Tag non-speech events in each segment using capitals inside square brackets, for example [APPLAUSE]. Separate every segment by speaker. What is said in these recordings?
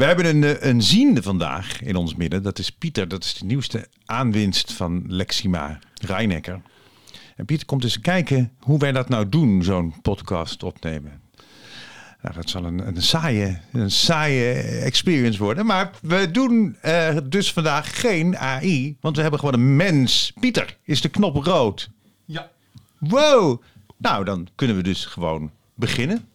Speaker 1: We hebben een, eh, een ziende vandaag in ons midden. Dat is Pieter. Dat is de nieuwste aanwinst van Lexima Rijnecker. En Pieter komt eens kijken hoe wij dat nou doen, zo'n podcast opnemen. Nou, dat zal een, een, saaie, een saaie experience worden. Maar we doen uh, dus vandaag geen AI, want we hebben gewoon een mens. Pieter, is de knop rood?
Speaker 2: Ja.
Speaker 1: Wow! Nou, dan kunnen we dus gewoon beginnen.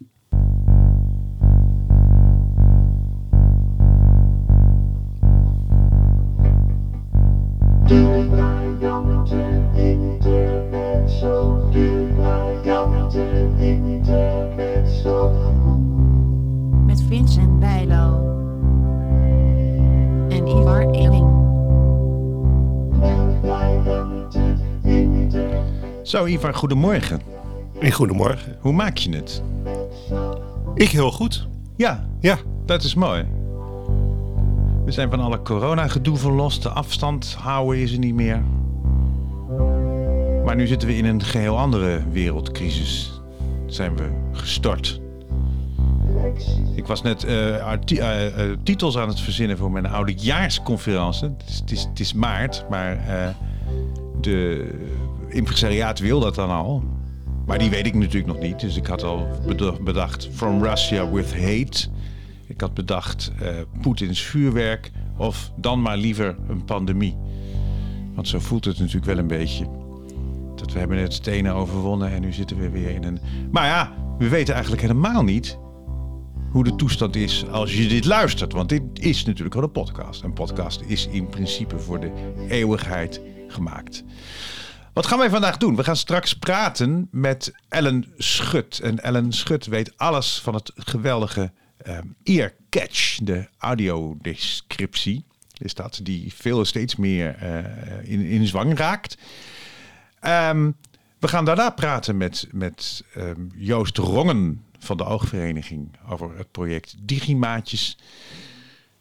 Speaker 3: Vincent Bijlo. En Ivar Eling.
Speaker 1: Zo, Ivar, goedemorgen.
Speaker 2: En goedemorgen.
Speaker 1: Hoe maak je het?
Speaker 2: Ik heel goed.
Speaker 1: Ja,
Speaker 2: Ja.
Speaker 1: dat is mooi. We zijn van alle corona-gedoe verlost. De afstand houden is er niet meer. Maar nu zitten we in een geheel andere wereldcrisis. Zijn we gestort. Ik was net eh, eh, eh, titels aan het verzinnen voor mijn oudejaarsconferentie. Het is, het is, het is maart, maar de impresariaat wil dat dan al. Maar die weet ik natuurlijk nog niet. Dus ik had al bedacht From Russia with Hate. Ik had bedacht eh Poetins vuurwerk. Of dan maar liever een pandemie. Want zo voelt het natuurlijk wel een beetje. Dat we hebben net stenen overwonnen en nu zitten we weer in een... Maar ja, we weten eigenlijk helemaal niet hoe de toestand is als je dit luistert. Want dit is natuurlijk wel een podcast. Een podcast is in principe voor de eeuwigheid gemaakt. Wat gaan wij vandaag doen? We gaan straks praten met Ellen Schut. En Ellen Schut weet alles van het geweldige ehm ear catch, de audiodescriptie. Is dat die veel steeds meer eh, in, in zwang raakt. Ehm, we gaan daarna praten met, met ehm, Joost Rongen van de Oogvereniging over het project Digimaatjes.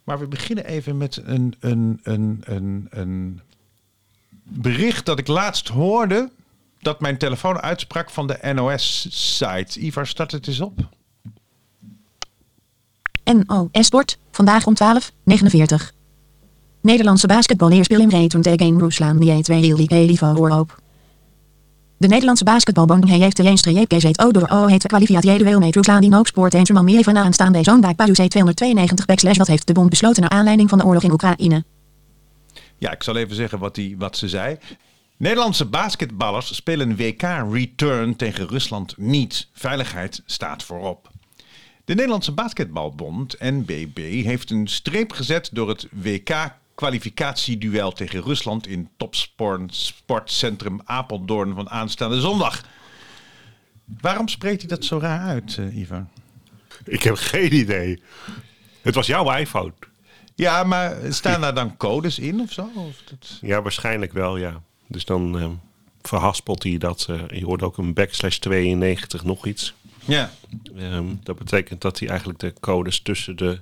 Speaker 1: Maar we beginnen even met een, een, een, een, een bericht dat ik laatst hoorde dat mijn telefoon uitsprak van de NOS-site. Ivar, start het eens op.
Speaker 3: NOS Sport, vandaag om 12.49. Nederlandse basketballeer speel in return tegen Rusland die 2 heel niveau voorop. De Nederlandse basketbalbond heeft de jeenstreep gezet o door o heet kwalificatie duel met Rusland in Oogsport en meer van aanstaande zondag bij UC 292 backslash wat heeft de bond besloten naar aanleiding van de oorlog in Oekraïne.
Speaker 1: Ja, ik zal even zeggen wat, die, wat ze zei. Nederlandse basketballers spelen WK-return tegen Rusland niet. Veiligheid staat voorop. De Nederlandse Basketbalbond, NBB, heeft een streep gezet door het WK-kwalificatieduel tegen Rusland in Topsport Sportcentrum Apeldoorn van aanstaande zondag. Waarom spreekt hij dat zo raar uit, eh, Ivan?
Speaker 2: Ik heb geen idee. Het was jouw iPhone.
Speaker 1: Ja, maar staan daar dan codes in of zo? Of dat...
Speaker 2: Ja, waarschijnlijk wel, ja. Dus dan eh, verhaspelt hij dat. eh, je hoort ook een backslash 92 nog iets.
Speaker 1: Ja,
Speaker 2: Ehm, dat betekent dat hij eigenlijk de codes tussen de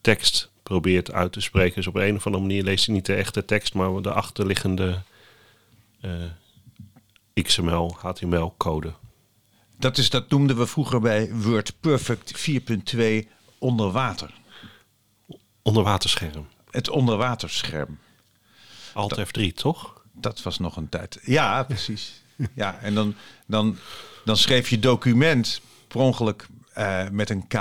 Speaker 2: tekst probeert uit te spreken. Dus op een of andere manier leest hij niet de echte tekst, maar de achterliggende eh, XML, HTML code.
Speaker 1: Dat, is, dat noemden we vroeger bij WordPerfect 4.2 onder water.
Speaker 2: Onderwaterscherm.
Speaker 1: Het onderwaterscherm.
Speaker 2: Alt F3, toch?
Speaker 1: Dat was nog een tijd. Ja, precies. Ja, en dan, dan, dan schreef je document per ongeluk eh, met een K.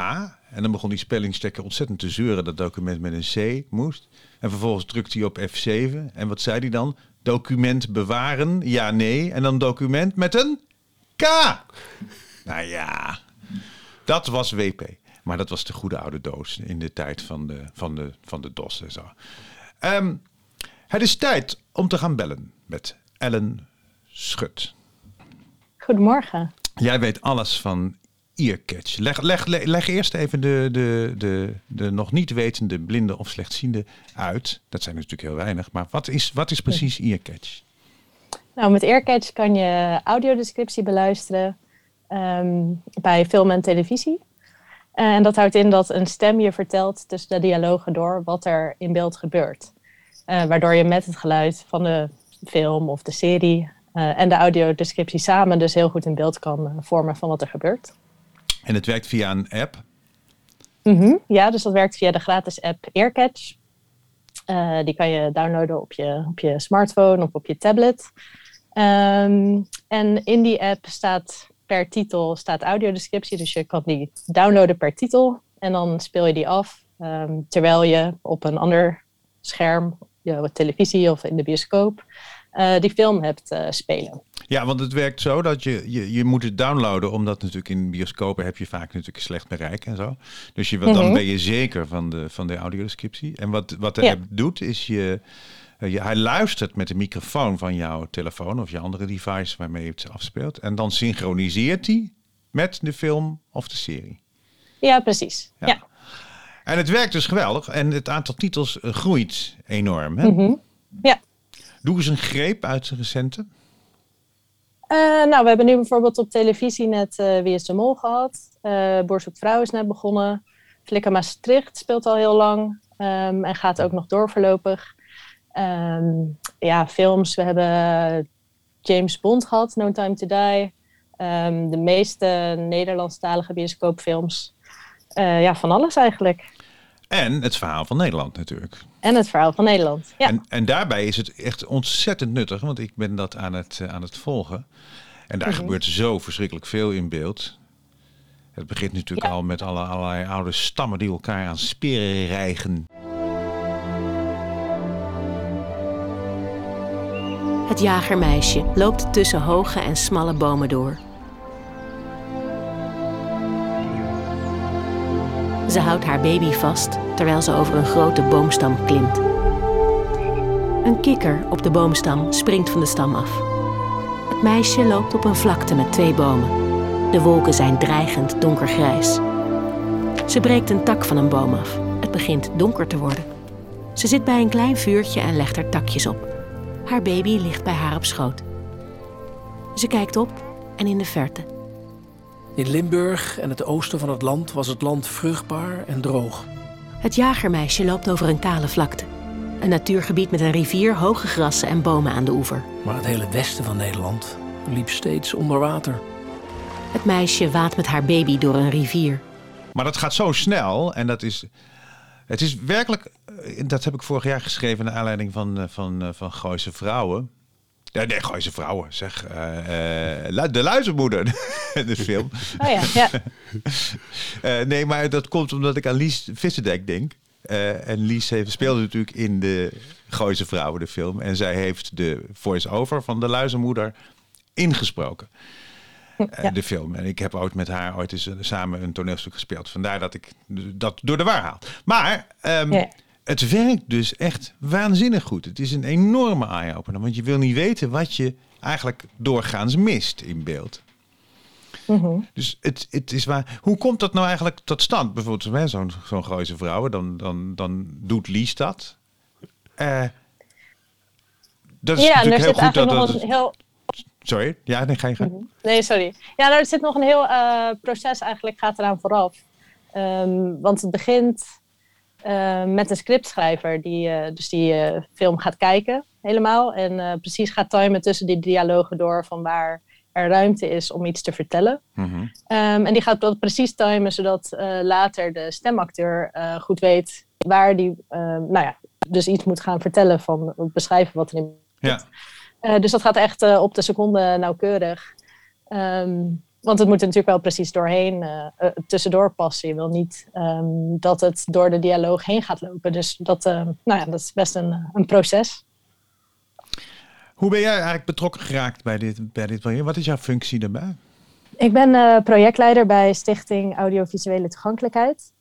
Speaker 1: En dan begon die spellingstekker ontzettend te zeuren dat document met een C moest. En vervolgens drukte hij op F7. En wat zei hij dan? Document bewaren, ja, nee. En dan document met een K. Nou ja, dat was WP. Maar dat was de goede oude doos in de tijd van de, van de, van de DOS en zo. Ehm, het is tijd om te gaan bellen met Ellen Schut.
Speaker 4: Goedemorgen.
Speaker 1: Jij weet alles van earcatch. Leg, leg, leg, leg eerst even de, de, de, de nog niet wetende blinde of slechtziende uit. Dat zijn natuurlijk heel weinig. Maar wat is, wat is precies earcatch?
Speaker 4: Nou, met Earcatch kan je audiodescriptie beluisteren ehm, bij film en televisie. Eh, en dat houdt in dat een stem je vertelt tussen de dialogen door wat er in beeld gebeurt. Eh, waardoor je met het geluid van de film of de serie eh, en de audiodescriptie samen dus heel goed in beeld kan vormen van wat er gebeurt.
Speaker 1: En het werkt via een app.
Speaker 4: Mhm, Ja, dus dat werkt via de gratis app Earcatch. Eh, die kan je downloaden op je, op je smartphone of op je tablet. Ehm, en in die app staat per titel staat audiodescriptie. Dus je kan die downloaden per titel. En dan speel je die af. ehm, terwijl je op een ander scherm, je televisie of in de bioscoop, eh, die film hebt eh, spelen.
Speaker 1: Ja, want het werkt zo dat je, je, je moet het downloaden, omdat natuurlijk in bioscopen heb je vaak natuurlijk slecht bereik en zo. Dus je, dan
Speaker 4: Mhm.
Speaker 1: ben je zeker van de, van de audiodescriptie. En wat, wat de
Speaker 4: Ja.
Speaker 1: app doet, is je, eh, je, hij luistert met de microfoon van jouw telefoon of je andere device waarmee je het afspeelt. En dan synchroniseert hij met de film of de serie.
Speaker 4: Ja, precies.
Speaker 1: Ja.
Speaker 4: Ja.
Speaker 1: En het werkt dus geweldig. En het aantal titels groeit enorm. Hè?
Speaker 4: Mhm. Ja.
Speaker 1: Doe eens een greep uit de recente.
Speaker 4: Eh, nou, we hebben nu bijvoorbeeld op televisie net eh, Wie is de Mol gehad. Eh Boer zoekt vrouw is net begonnen. Flikker Maastricht speelt al heel lang ehm, en gaat ook nog door voorlopig. Ehm, ja, films. We hebben James Bond gehad, No Time to Die. Ehm, de meeste Nederlandstalige bioscoopfilms. Eh, ja, van alles eigenlijk.
Speaker 1: En het verhaal van Nederland natuurlijk.
Speaker 4: En het verhaal van Nederland. Ja.
Speaker 1: En, en daarbij is het echt ontzettend nuttig, want ik ben dat aan het, eh, aan het volgen. En daar
Speaker 4: Mhm.
Speaker 1: gebeurt zo verschrikkelijk veel in beeld. Het begint natuurlijk
Speaker 4: Ja.
Speaker 1: al met alle, allerlei oude stammen die elkaar aan speren rijgen.
Speaker 5: Het jagermeisje loopt tussen hoge en smalle bomen door. Ze houdt haar baby vast terwijl ze over een grote boomstam klimt. Een kikker op de boomstam springt van de stam af. Het meisje loopt op een vlakte met twee bomen. De wolken zijn dreigend donkergrijs. Ze breekt een tak van een boom af. Het begint donker te worden. Ze zit bij een klein vuurtje en legt er takjes op. Haar baby ligt bij haar op schoot. Ze kijkt op en in de verte.
Speaker 6: In Limburg en het oosten van het land was het land vruchtbaar en droog.
Speaker 5: Het jagermeisje loopt over een kale vlakte. Een natuurgebied met een rivier, hoge grassen en bomen aan de oever.
Speaker 6: Maar het hele westen van Nederland liep steeds onder water.
Speaker 5: Het meisje waadt met haar baby door een rivier.
Speaker 1: Maar dat gaat zo snel en dat is. Het is werkelijk. eh, Dat heb ik vorig jaar geschreven naar aanleiding van, eh, van, eh, van Gooise Vrouwen. Nee, nee, Gooise Vrouwen, zeg. eh, eh, de Luizenmoeder, [LAUGHS] de film.
Speaker 4: Oh ja, ja. [LAUGHS]
Speaker 1: Eh, nee, maar dat komt omdat ik aan Lies Visserdijk denk. En Lies heeft, speelde natuurlijk in de Gooise Vrouwen, de film. En zij heeft de voice-over van de Luizenmoeder ingesproken.
Speaker 4: Ja.
Speaker 1: De film. En ik heb ooit met haar ooit eens samen een toneelstuk gespeeld. Vandaar dat ik dat door de war haal. Maar ehm,
Speaker 4: Ja.
Speaker 1: Het werkt dus echt waanzinnig goed. Het is een enorme eye-opener. Want je wil niet weten wat je eigenlijk doorgaans mist in beeld.
Speaker 4: Mhm.
Speaker 1: Dus het, het is waar. Hoe komt dat nou eigenlijk tot stand? Bijvoorbeeld zo'n zo'n Gooise vrouwen, dan, dan, dan doet Lies dat. Eh, dat is
Speaker 4: ja,
Speaker 1: natuurlijk heel
Speaker 4: zit
Speaker 1: goed dat
Speaker 4: nog
Speaker 1: dat.
Speaker 4: een heel
Speaker 1: Sorry, ja, nee, ga je gaan.
Speaker 4: Nee, sorry. Ja, er zit nog een heel eh, proces eigenlijk gaat eraan vooraf. Ehm, want het begint eh, met een scriptschrijver die eh, dus die eh, film gaat kijken helemaal. En precies gaat timen tussen die dialogen door van waar er ruimte is om iets te vertellen.
Speaker 1: Mhm.
Speaker 4: Ehm, en die gaat dat precies timen zodat later de stemacteur goed weet waar die, ehm, nou ja, dus iets moet gaan vertellen van beschrijven wat er in
Speaker 1: Ja.
Speaker 4: dus dat gaat echt op de seconde nauwkeurig. Ehm, want het moet er natuurlijk wel precies doorheen, eh, eh, tussendoor passen. Je wil niet ehm, dat het door de dialoog heen gaat lopen. Dus dat, eh, nou ja, dat is best een, een proces.
Speaker 1: Hoe ben jij eigenlijk betrokken geraakt bij dit, bij dit project? Wat is jouw functie daarbij?
Speaker 4: Ik ben projectleider bij Stichting Audiovisuele Toegankelijkheid.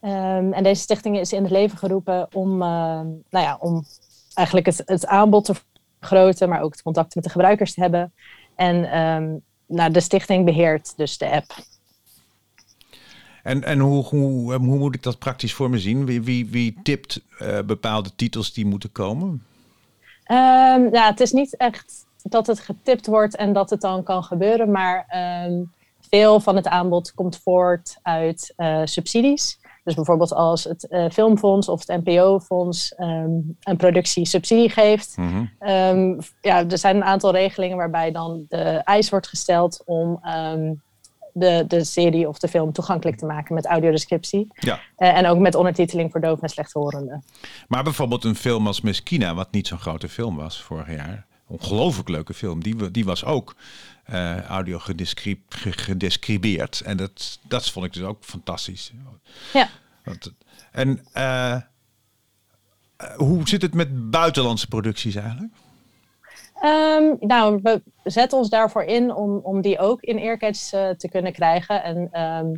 Speaker 4: Ehm, en deze stichting is in het leven geroepen om, nou ja, om eigenlijk het, het aanbod te vergroten, maar ook het contact met de gebruikers te hebben. En ehm, nou, de stichting beheert dus de app.
Speaker 1: En, en hoe, hoe, hoe moet ik dat praktisch voor me zien? Wie, wie, wie tipt eh, bepaalde titels die moeten komen?
Speaker 4: Ehm, ja, het is niet echt dat het getipt wordt en dat het dan kan gebeuren, maar ehm, veel van het aanbod komt voort uit eh, subsidies. Dus bijvoorbeeld als het eh, Filmfonds of het NPO-fonds ehm, een productie subsidie geeft.
Speaker 1: Mhm.
Speaker 4: Ehm, ja, er zijn een aantal regelingen waarbij dan de eis wordt gesteld om ehm, de, de serie of de film toegankelijk te maken met audiodescriptie.
Speaker 1: Ja.
Speaker 4: Eh, en ook met ondertiteling voor doof en slechthorenden.
Speaker 1: Maar bijvoorbeeld een film als Meskina, wat niet zo'n grote film was vorig jaar. Ongelooflijk leuke film. Die, die was ook eh, audio gedescri- ge- gedescribeerd. En dat, dat vond ik dus ook fantastisch.
Speaker 4: Ja.
Speaker 1: Want, en eh, eh, hoe zit het met buitenlandse producties eigenlijk?
Speaker 4: Ehm, nou, we zetten ons daarvoor in om, om die ook in Earcatch te kunnen krijgen. En ehm,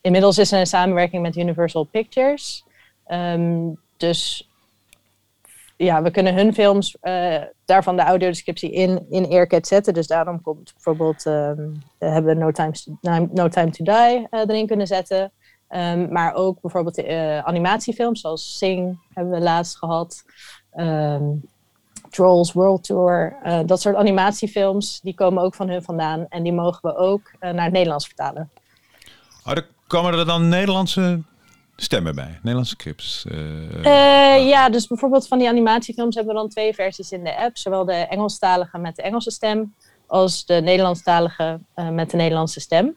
Speaker 4: inmiddels is er een samenwerking met Universal Pictures. Ehm, dus ja, we kunnen hun films eh, daarvan de audiodescriptie in, in Earcatch zetten. Dus daarom komt bijvoorbeeld, ehm, we hebben No Time, to, no Time to Die eh, erin kunnen zetten. Ehm, maar ook bijvoorbeeld eh, animatiefilms zoals Sing hebben we laatst gehad. Ehm, Trolls World Tour. dat soort animatiefilms, die komen ook van hun vandaan. En die mogen we ook naar het Nederlands vertalen.
Speaker 1: Oh, komen er dan Nederlandse stemmen bij, Nederlandse scripts. eh,
Speaker 4: Eh, ja, dus bijvoorbeeld van die animatiefilms hebben we dan twee versies in de app. Zowel de Engelstalige met de Engelse stem, als de Nederlandstalige eh, met de Nederlandse stem.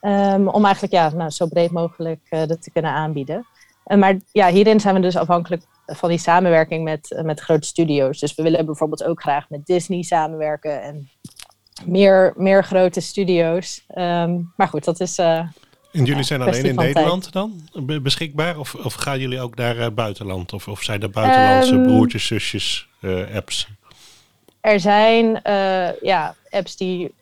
Speaker 4: Ehm, om eigenlijk ja, nou, zo breed mogelijk eh, dat te kunnen aanbieden. Eh, maar ja, hierin zijn we dus afhankelijk van die samenwerking met, eh, met grote studio's. Dus we willen bijvoorbeeld ook graag met Disney samenwerken en meer, meer grote studio's. Ehm, maar goed, dat is. eh,
Speaker 2: En jullie zijn alleen in Nederland dan be- beschikbaar? Of, of gaan jullie ook naar eh, buitenland? Of, of zijn er buitenlandse
Speaker 4: Ehm,
Speaker 2: broertjes, zusjes, eh, apps?
Speaker 4: Er zijn eh, ja, apps die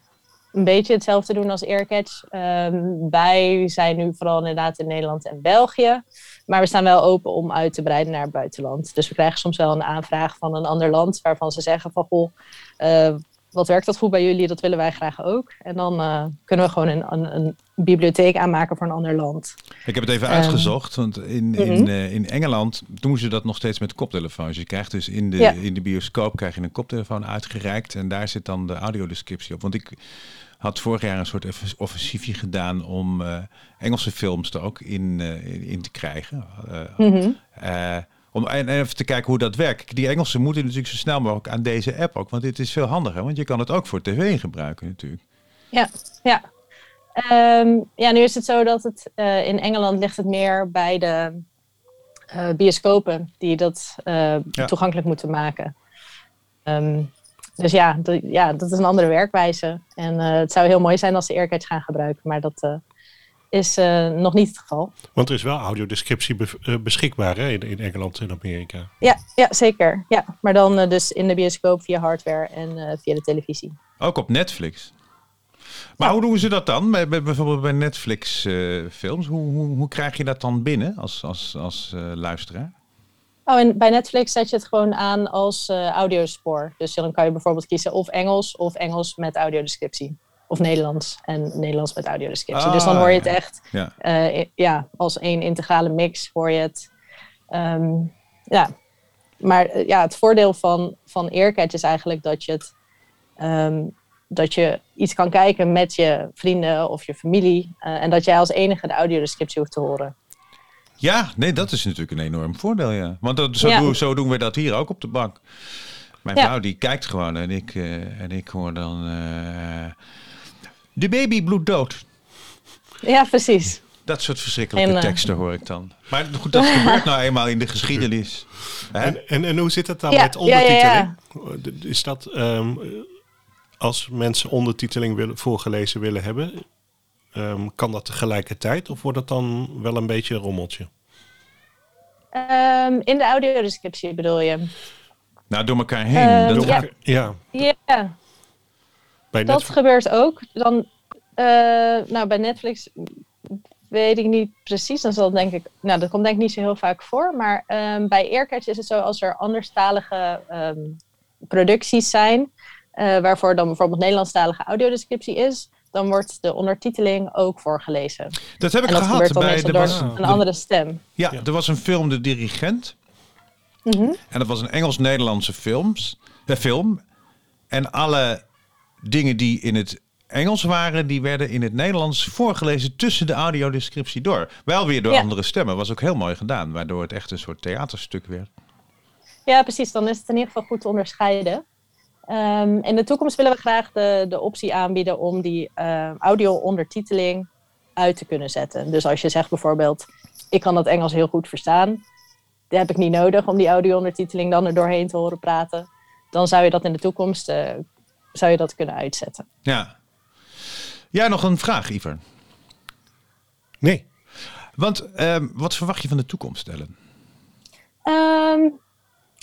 Speaker 4: een beetje hetzelfde doen als Aircatch. Ehm, wij zijn nu vooral inderdaad in Nederland en België. Maar we staan wel open om uit te breiden naar het buitenland. Dus we krijgen soms wel een aanvraag van een ander land waarvan ze zeggen van goh, eh, wat werkt dat goed bij jullie? Dat willen wij graag ook. En dan eh, kunnen we gewoon een, een, een bibliotheek aanmaken voor een ander land.
Speaker 1: Ik heb het even
Speaker 4: Ehm,
Speaker 1: uitgezocht, want in, in,
Speaker 4: mhm.
Speaker 1: eh, in Engeland doen ze dat nog steeds met koptelefoons. Je krijgt dus in de,
Speaker 4: Ja.
Speaker 1: in de bioscoop krijg je een koptelefoon uitgereikt en daar zit dan de audiodescriptie op. Want ik had vorig jaar een soort offensiefje gedaan om eh, Engelse films er ook in, in, in te krijgen.
Speaker 4: Mhm.
Speaker 1: Om en en even te kijken hoe dat werkt. Die Engelsen moeten natuurlijk zo snel mogelijk aan deze app ook, want dit is veel handiger, want je kan het ook voor tv gebruiken natuurlijk.
Speaker 4: Ja, ja. Ehm, ja, nu is het zo dat het eh, in Engeland ligt het meer bij de eh, bioscopen die dat eh,
Speaker 1: Ja.
Speaker 4: toegankelijk moeten maken. Ehm, dus ja, dat- ja, dat is een andere werkwijze. En het zou heel mooi zijn als ze Aircatch gaan gebruiken, maar dat is eh, nog niet het geval.
Speaker 2: Want er is wel audiodescriptie be- eh, beschikbaar hè, in, in Engeland en Amerika.
Speaker 4: Ja, ja zeker. Ja. Maar dan eh, dus in de bioscoop via hardware en eh, via de televisie.
Speaker 1: Ook op Netflix. Maar
Speaker 4: Ja.
Speaker 1: hoe doen ze dat dan? Bij, bij- bijvoorbeeld bij Netflix eh, films. Hoe, hoe, hoe krijg je dat dan binnen als, als, als eh, luisteraar?
Speaker 4: Oh, en bij Netflix zet je het gewoon aan als eh, audiospoor. Dus dan kan je bijvoorbeeld kiezen of Engels of Engels met audiodescriptie. Of Nederlands en Nederlands met audiodescriptie. dus dan
Speaker 1: Ah,
Speaker 4: hoor je het echt
Speaker 1: Ja.
Speaker 4: eh, ja, als één integrale mix hoor je het. Ehm, ja, maar eh, ja, het voordeel van, van Earcatch is eigenlijk dat je, het, ehm, dat je iets kan kijken met je vrienden of je familie. eh, en dat jij als enige de audiodescriptie hoeft te horen.
Speaker 1: ja, nee, dat is natuurlijk een enorm voordeel. Ja. Want dat, zo,
Speaker 4: Ja.
Speaker 1: doen, zo doen we dat hier ook op de bank. Mijn
Speaker 4: Ja.
Speaker 1: vrouw die kijkt gewoon en ik, en ik hoor dan... de baby bloedt dood.
Speaker 4: Ja, precies.
Speaker 1: Dat soort verschrikkelijke
Speaker 4: En, eh,
Speaker 1: teksten hoor ik dan. Maar goed, dat [LAUGHS] gebeurt nou eenmaal in de geschiedenis. Hè?
Speaker 2: En, en, en hoe zit het dan
Speaker 4: Ja,
Speaker 2: met
Speaker 4: ja, ja,
Speaker 2: ondertiteling? Is dat ehm, als mensen ondertiteling willen, voorgelezen willen hebben, ehm, kan dat tegelijkertijd of wordt het dan wel een beetje een rommeltje?
Speaker 4: Ehm, in de audiodescriptie bedoel je?
Speaker 1: Nou, door elkaar heen. Dat,
Speaker 4: ja.
Speaker 2: ja,
Speaker 4: Ja,
Speaker 2: bij
Speaker 4: dat
Speaker 2: Netflix.
Speaker 4: gebeurt ook. Dan, eh, nou, bij Netflix weet ik niet precies. Dan zal denk ik, nou, dat komt denk ik niet zo heel vaak voor. Maar ehm, bij Aircatch is het zo als er anderstalige ehm, producties zijn, eh, waarvoor dan bijvoorbeeld Nederlandstalige audiodescriptie is, dan wordt de ondertiteling ook voorgelezen.
Speaker 1: dat heb ik
Speaker 4: En dat
Speaker 1: gehad bij er
Speaker 4: door
Speaker 1: was,
Speaker 4: een andere stem.
Speaker 1: ja,
Speaker 2: Ja.
Speaker 1: er was een film De Dirigent.
Speaker 4: Mhm.
Speaker 1: En dat was een Engels-Nederlandse films, eh, film. En alle dingen die in het Engels waren, die werden in het Nederlands voorgelezen tussen de audiodescriptie door. Wel weer door
Speaker 4: Ja.
Speaker 1: andere stemmen. Was ook heel mooi gedaan, waardoor het echt een soort theaterstuk werd.
Speaker 4: Ja, precies. Dan is het in ieder geval goed te onderscheiden. Ehm, in de toekomst willen we graag de, de optie aanbieden om die uh, audio-ondertiteling uit te kunnen zetten. Dus als je zegt bijvoorbeeld, ik kan dat Engels heel goed verstaan, dat heb ik niet nodig om die audio-ondertiteling dan er doorheen te horen praten. Dan zou je dat in de toekomst uh, zou je dat kunnen uitzetten.
Speaker 1: Ja. Ja, nog een vraag, Iver.
Speaker 2: Nee.
Speaker 1: Want um, wat verwacht je van de toekomst, Ellen?
Speaker 4: Um,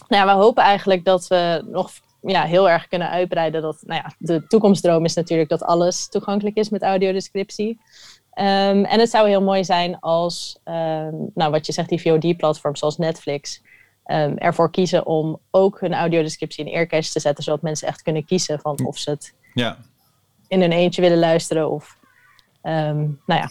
Speaker 4: nou ja, we hopen eigenlijk dat we nog ja, heel erg kunnen uitbreiden. Dat, nou ja, de toekomstdroom is natuurlijk dat alles toegankelijk is met audiodescriptie. Um, en het zou heel mooi zijn als, um, nou wat je zegt, die VOD-platforms zoals Netflix um, ervoor kiezen om ook hun audiodescriptie in earcache te zetten, zodat mensen echt kunnen kiezen van of ze het
Speaker 1: ja.
Speaker 4: in hun eentje willen luisteren of, nou ja,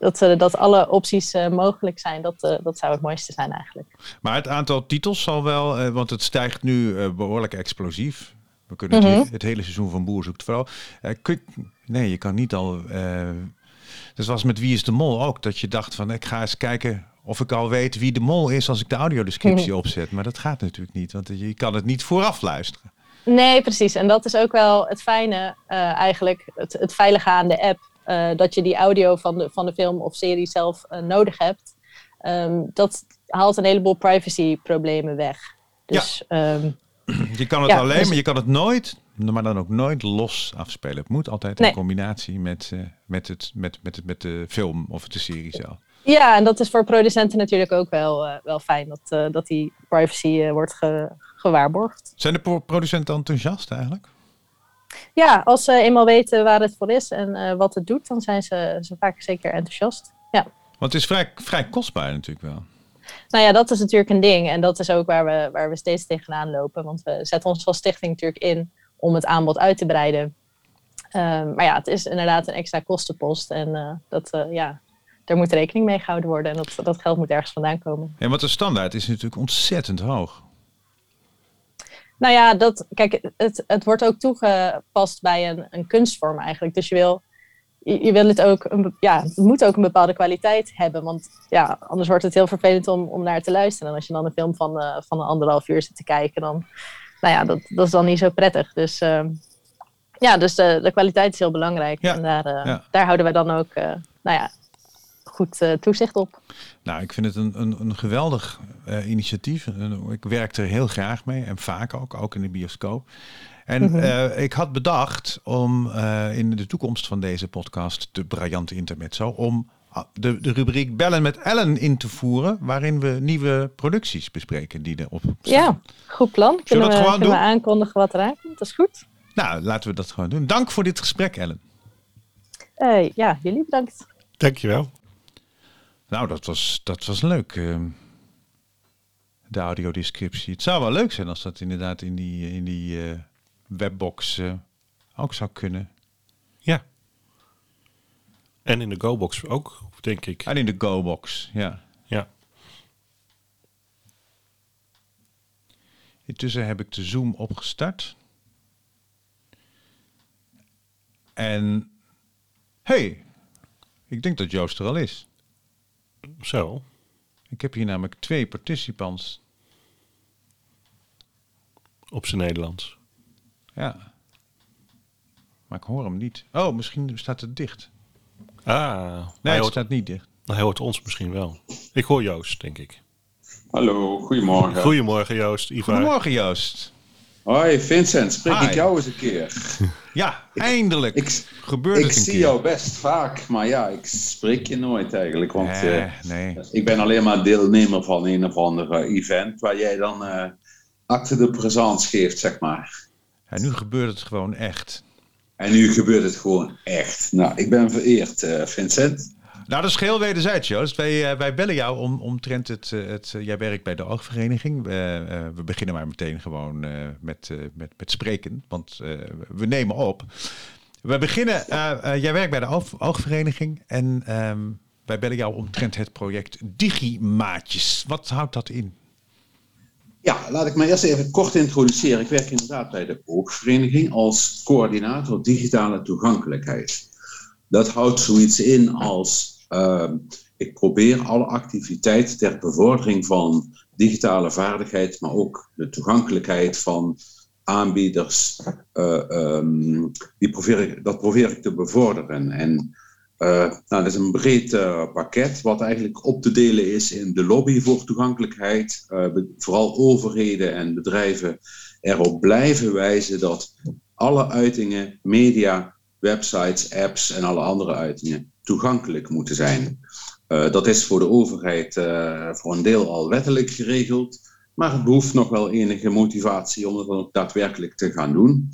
Speaker 4: dat, uh, dat alle opties uh, mogelijk zijn, dat, uh, dat zou het mooiste zijn eigenlijk.
Speaker 1: Maar het aantal titels zal wel, want het stijgt nu behoorlijk explosief. We kunnen mm -hmm. het, het, hele seizoen van Boer zoekt. Kun, nee, je kan niet al. dus was met Wie is de Mol ook, dat je dacht van ik ga eens kijken of ik al weet wie de mol is als ik de audiodescriptie [LAUGHS] opzet. Maar dat gaat natuurlijk niet, want je kan het niet vooraf luisteren.
Speaker 4: Nee, precies. En dat is ook wel het fijne eigenlijk, het, het veilige aan de app. Uh, dat je die audio van de, van de film of serie zelf uh, nodig hebt. Um, dat haalt een heleboel privacy-problemen weg. Dus,
Speaker 1: ja. um, [CLEARS THROAT] je kan het ja, alleen, dus... maar je kan het nooit, maar dan ook nooit los afspelen. Het moet altijd nee. in combinatie met, met, het, met, met, met de film of de serie zelf.
Speaker 4: Ja, en dat is voor producenten natuurlijk ook wel, wel fijn dat, dat die privacy wordt ge, gewaarborgd.
Speaker 1: Zijn de producenten enthousiast eigenlijk?
Speaker 4: Ja, als ze eenmaal weten waar het voor is en wat het doet, dan zijn ze, ze vaak zeker enthousiast. Ja.
Speaker 1: Want het is vrij, vrij kostbaar natuurlijk wel.
Speaker 4: Nou ja, dat is natuurlijk een ding. En dat is ook waar we, waar we steeds tegenaan lopen. Want we zetten ons als stichting natuurlijk in om het aanbod uit te breiden. Um, maar ja, het is inderdaad een extra kostenpost. En uh, dat, uh, ja, daar moet rekening mee gehouden worden. En dat, dat geld moet ergens vandaan komen.
Speaker 1: Ja, want de standaard is natuurlijk ontzettend hoog.
Speaker 4: Nou ja, dat, kijk, het, het wordt ook toegepast bij een, een kunstvorm eigenlijk. Dus je wil, je, je wil het ook, een, ja, het moet ook een bepaalde kwaliteit hebben. Want ja, anders wordt het heel vervelend om, om naar te luisteren. En als je dan een film van, uh, van een anderhalf uur zit te kijken, dan, nou ja, dat, dat is dan niet zo prettig. Dus uh, ja, dus de, de kwaliteit is heel belangrijk.
Speaker 1: Ja,
Speaker 4: en daar, uh,
Speaker 1: ja.
Speaker 4: daar houden wij dan ook, nou ja, goed uh, toezicht op.
Speaker 1: Nou, ik vind het een, een, een geweldig uh, initiatief. Ik werk er heel graag mee en vaak ook, ook in de bioscoop. En mm -hmm. uh, ik had bedacht om in de toekomst van deze podcast, de briljante intermezzo, om de, de rubriek Bellen met Ellen in te voeren, waarin we nieuwe producties bespreken die erop staan.
Speaker 4: Ja, goed plan.
Speaker 1: Zullen
Speaker 4: we,
Speaker 1: dat gewoon
Speaker 4: kunnen
Speaker 1: doen?
Speaker 4: we aankondigen wat eraan komt? Dat is goed.
Speaker 1: Nou, laten we dat gewoon doen. Dank voor dit gesprek, Ellen.
Speaker 4: ja, jullie bedankt.
Speaker 2: Dankjewel.
Speaker 1: Nou, dat was, dat was leuk. Uh, de audiodescriptie. Het zou wel leuk zijn als dat inderdaad in die, in die uh, webbox uh, ook zou kunnen.
Speaker 2: Ja. En in de GoBox ook, denk ik.
Speaker 1: En in de GoBox, ja.
Speaker 2: Ja.
Speaker 1: Intussen heb ik de Zoom opgestart. En hey, ik denk dat Joost er al is.
Speaker 2: Zo.
Speaker 1: Ik heb hier namelijk twee participants.
Speaker 2: Op zijn Nederlands.
Speaker 1: Ja. Maar ik hoor hem niet. Oh, misschien staat het dicht.
Speaker 2: Ah.
Speaker 1: Nee,
Speaker 2: hij
Speaker 1: het
Speaker 2: hoort,
Speaker 1: staat niet dicht.
Speaker 2: hij hoort ons misschien wel. Ik hoor Joost, denk ik.
Speaker 7: Hallo, goedemorgen.
Speaker 2: Goedemorgen Joost, Ivar.
Speaker 1: Goedemorgen Joost.
Speaker 7: Hoi Vincent, spreek
Speaker 1: Hi.
Speaker 7: ik jou eens een keer? [LAUGHS]
Speaker 1: Ja, eindelijk.
Speaker 7: Ik,
Speaker 1: Gebeurt
Speaker 7: ik
Speaker 1: het een
Speaker 7: zie
Speaker 1: keer.
Speaker 7: jou best vaak, maar ja, ik spreek je nooit eigenlijk. Want
Speaker 1: Nee,
Speaker 7: eh,
Speaker 1: nee.
Speaker 7: ik ben alleen maar deelnemer van een of ander eh, event waar jij dan eh acte de présence geeft, zeg maar.
Speaker 1: En nu gebeurt het gewoon echt.
Speaker 7: En nu gebeurt het gewoon echt. Nou, ik ben vereerd, Vincent.
Speaker 1: Nou, dat is geheel wederzijds, Joost. Wij, eh, wij bellen jou om, omtrent het... eh, het eh, jij werkt bij de oogvereniging. We, we beginnen maar meteen gewoon met, met, met spreken, want we nemen op. We beginnen... jij werkt bij de oog, oogvereniging en ehm, wij bellen jou omtrent het project Digimaatjes. Wat houdt dat in?
Speaker 7: Ja, laat ik me eerst even kort introduceren. Ik werk inderdaad bij de Oogvereniging als coördinator digitale toegankelijkheid. Dat houdt zoiets in als uh, ik probeer alle activiteiten ter bevordering van digitale vaardigheid, maar ook de toegankelijkheid van aanbieders. Ehm, die probeer ik, dat probeer ik te bevorderen. En nou, dat is een breed pakket wat eigenlijk op te delen is in de lobby voor toegankelijkheid. vooral overheden en bedrijven erop blijven wijzen dat alle uitingen, media, websites, apps en alle andere uitingen toegankelijk moeten zijn. Uh, dat is voor de overheid uh, voor een deel al wettelijk geregeld, maar het behoeft nog wel enige motivatie om het dan ook daadwerkelijk te gaan doen.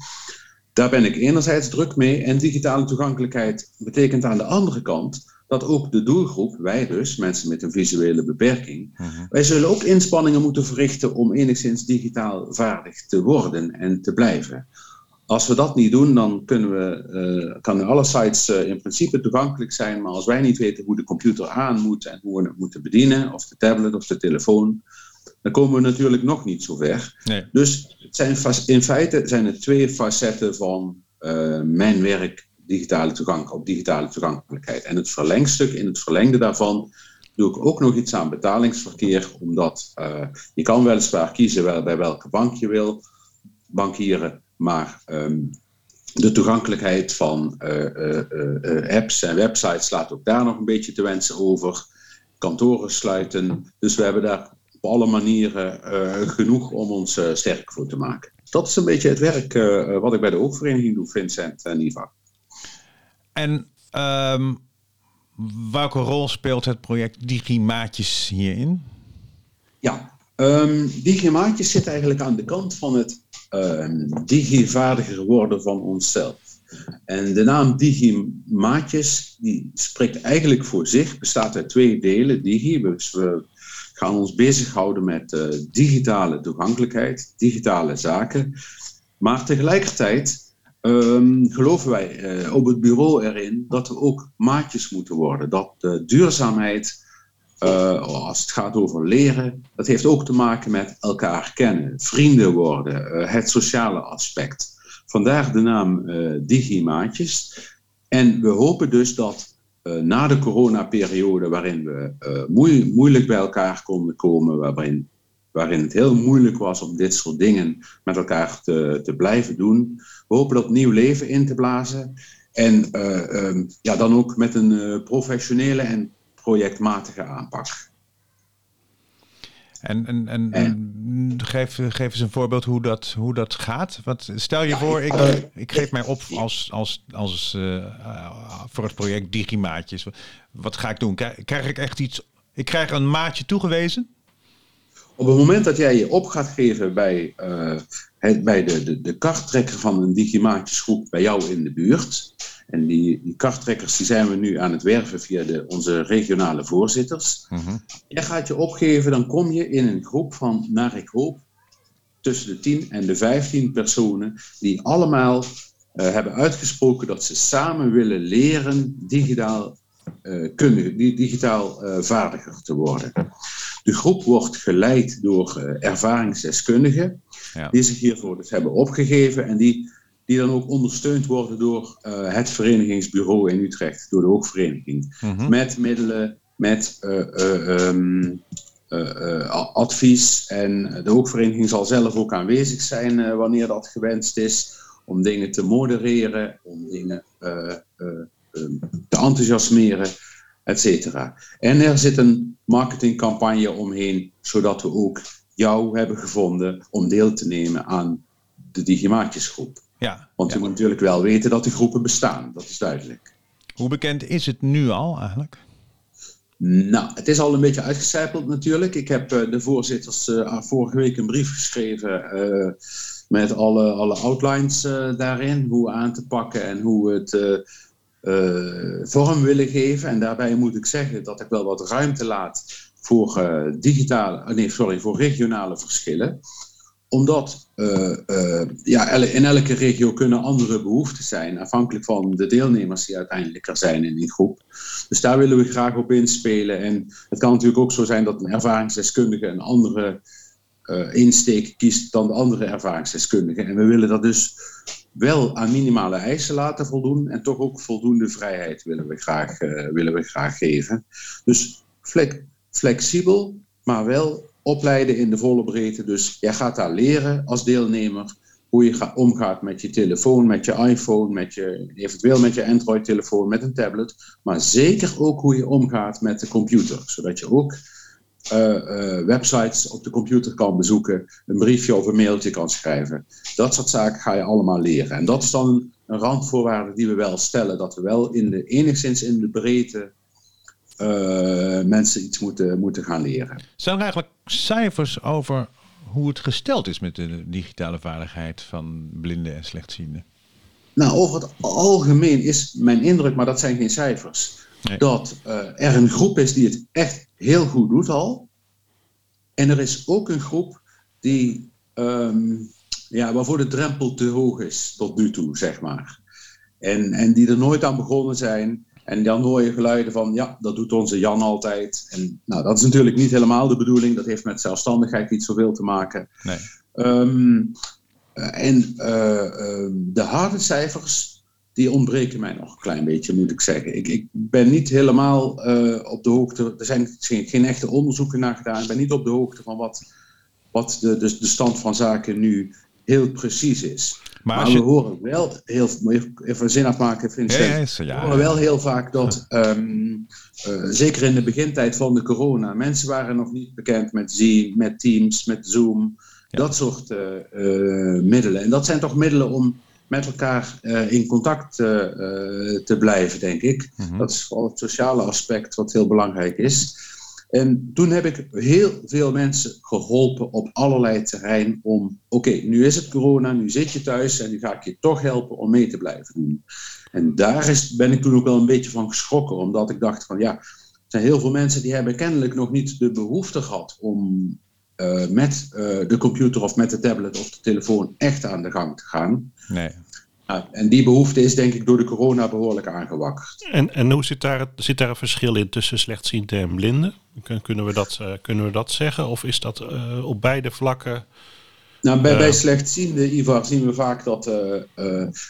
Speaker 7: Daar ben ik enerzijds druk mee en digitale toegankelijkheid betekent aan de andere kant dat ook de doelgroep, wij dus, mensen met een visuele beperking, uh-huh. wij zullen ook inspanningen moeten verrichten om enigszins digitaal vaardig te worden en te blijven. Als we dat niet doen, dan kunnen we, uh, kan alle sites uh, in principe toegankelijk zijn, maar als wij niet weten hoe de computer aan moet en hoe we het moeten bedienen, of de tablet of de telefoon, dan komen we natuurlijk nog niet zo ver. Nee. Dus het zijn in feite zijn het twee facetten van uh, mijn werk digitale toegang, op digitale toegankelijkheid. En het verlengstuk, in het verlengde daarvan, doe ik ook nog iets aan betalingsverkeer, omdat je kan weliswaar kiezen wel bij welke bank je wil bankieren. Maar ehm, de toegankelijkheid van eh, eh, eh, apps en websites laat ook daar nog een beetje te wensen over. Kantoren sluiten. Dus we hebben daar op alle manieren genoeg om ons sterk voor te maken. Dat is een beetje het werk wat ik bij de Oogvereniging doe, Vincent en Iva.
Speaker 1: En ehm, welke rol speelt het project Digimaatjes hierin?
Speaker 7: Ja, um, Digimaatjes zit eigenlijk aan de kant van het digivaardiger worden van onszelf. En de naam Digimaatjes, die spreekt eigenlijk voor zich, bestaat uit twee delen. Digi, we gaan ons bezighouden met uh, digitale toegankelijkheid, digitale zaken. Maar tegelijkertijd um, geloven wij uh, op het bureau erin dat we ook maatjes moeten worden. Dat de duurzaamheid uh, als het gaat over leren, dat heeft ook te maken met elkaar kennen, vrienden worden, uh, het sociale aspect. Vandaar de naam uh, Digimaatjes. En we hopen dus dat na de coronaperiode, waarin we moe moeilijk bij elkaar konden komen, waarin, waarin het heel moeilijk was om dit soort dingen met elkaar te, te blijven doen, we hopen dat nieuw leven in te blazen. En um, ja, dan ook met een professionele en projectmatige aanpak.
Speaker 1: En, en, en, en, geef, geef eens een voorbeeld hoe dat, hoe dat gaat. Wat, stel je voor, ik, ik geef mij op als, als, als, uh, voor het project Digimaatjes. Wat ga ik doen? Krijg ik echt iets? Ik krijg een maatje toegewezen?
Speaker 7: Op het moment dat jij je op gaat geven bij, uh, het, bij de, de, de karttrekker van een Digimaatjesgroep bij jou in de buurt, en die, die karttrekkers die zijn we nu aan het werven via de, onze regionale voorzitters. Mm Je gaat je opgeven, dan kom je in een groep van, naar ik hoop, tussen de 10 en de 15 personen die allemaal uh, hebben uitgesproken dat ze samen willen leren digitaal, uh, kundig, digitaal uh, vaardiger te worden. De groep wordt geleid door ervaringsdeskundigen ja. die zich hiervoor dus hebben opgegeven en die die dan ook ondersteund worden door uh, het verenigingsbureau in Utrecht, door de hoogvereniging. Mm Met middelen, met uh, um, advies. En de hoogvereniging zal zelf ook aanwezig zijn wanneer dat gewenst is, om dingen te modereren, om dingen te enthousiasmeren, et cetera. En er zit een marketingcampagne omheen, zodat we ook jou hebben gevonden om deel te nemen aan de Digimaatjesgroep. Ja, Want je moet natuurlijk wel weten dat die groepen bestaan, dat is duidelijk.
Speaker 1: Hoe bekend is het nu al eigenlijk?
Speaker 7: Nou, het is al een beetje uitgecijpeld natuurlijk. Ik heb uh, de voorzitters uh, vorige week een brief geschreven uh, met alle, alle outlines daarin, hoe aan te pakken en hoe we het vorm willen geven. En daarbij moet ik zeggen dat ik wel wat ruimte laat voor digitale, nee, sorry, voor regionale verschillen omdat uh, ja, in elke regio kunnen andere behoeften zijn, afhankelijk van de deelnemers die uiteindelijk er zijn in die groep. Dus daar willen we graag op inspelen. En het kan natuurlijk ook zo zijn dat een ervaringsdeskundige een andere insteek kiest dan de andere ervaringsdeskundige. En we willen dat dus wel aan minimale eisen laten voldoen en toch ook voldoende vrijheid willen we graag, willen we graag geven. Dus flexibel, maar wel opleiden in de volle breedte. Dus jij gaat daar leren als deelnemer hoe je omgaat met je telefoon, met je iPhone, met je, eventueel met je Android-telefoon, met een tablet. Maar zeker ook hoe je omgaat met de computer. Zodat je ook uh, websites op de computer kan bezoeken, een briefje of een mailtje kan schrijven. Dat soort zaken ga je allemaal leren. En dat is dan een randvoorwaarde die we wel stellen, dat we wel in de, enigszins in de breedte mensen iets moeten, moeten gaan leren.
Speaker 1: Zijn er eigenlijk cijfers over hoe het gesteld is met de digitale vaardigheid van blinden en slechtzienden?
Speaker 7: Nou, over het algemeen is mijn indruk, maar dat zijn geen cijfers, dat uh, er een groep is die het echt heel goed doet al. En er is ook een groep die, um, ja, waarvoor de drempel te hoog is tot nu toe, zeg maar. En, en die er nooit aan begonnen zijn. En dan hoor je geluiden van, ja, dat doet onze Jan altijd. En nou, dat is natuurlijk niet helemaal de bedoeling. Dat heeft met zelfstandigheid niet zoveel te maken. Nee. Um, en uh, de harde cijfers, die ontbreken mij nog een klein beetje, moet ik zeggen. Ik, ik ben niet helemaal uh, op de hoogte, er zijn geen, geen, echte onderzoeken naar gedaan. Ik ben niet op de hoogte van wat, wat de, de, de stand van zaken nu heel precies is. Maar, we horen wel heel even zin afmaken, Vincent. Ja, ja, we horen wel heel vaak dat, um, uh, zeker in de begintijd van de corona, mensen waren nog niet bekend met Zien, met Teams, met Zoom, dat soort uh, uh, middelen. En dat zijn toch middelen om met elkaar in contact te blijven, denk ik. Mm -hmm. Dat is vooral het sociale aspect wat heel belangrijk is. En toen heb ik heel veel mensen geholpen op allerlei terrein om, oké, nu is het corona, nu zit je thuis en nu ga ik je toch helpen om mee te blijven doen. En daar is, ben ik toen ook wel een beetje van geschrokken, omdat ik dacht van ja, er zijn heel veel mensen die hebben kennelijk nog niet de behoefte gehad om uh, met uh, de computer of met de tablet of de telefoon echt aan de gang te gaan. Nee. En die behoefte is denk ik door de corona behoorlijk aangewakkerd.
Speaker 2: En, en hoe zit daar, zit daar een verschil in tussen slechtzienden en blinden? Kunnen we dat, uh, kunnen we dat zeggen? Of is dat uh, op beide vlakken?
Speaker 7: Nou, bij, uh, bij slechtzienden, Ivar, zien we vaak dat